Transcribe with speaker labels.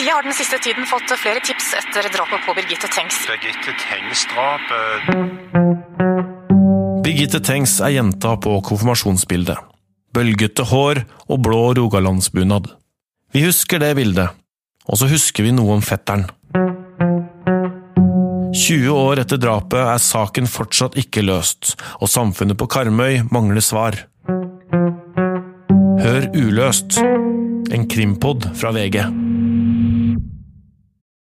Speaker 1: Politiet har den siste tiden fått flere tips etter drapet på Birgitte Tengs.
Speaker 2: Birgitte Tengs-drapet eh.
Speaker 3: Birgitte Tengs er jenta på konfirmasjonsbildet. Bølgete hår og blå rogalandsbunad. Vi husker det bildet, og så husker vi noe om fetteren. 20 år etter drapet er saken fortsatt ikke løst, og samfunnet på Karmøy mangler svar. Hør Uløst, en krimpod fra VG.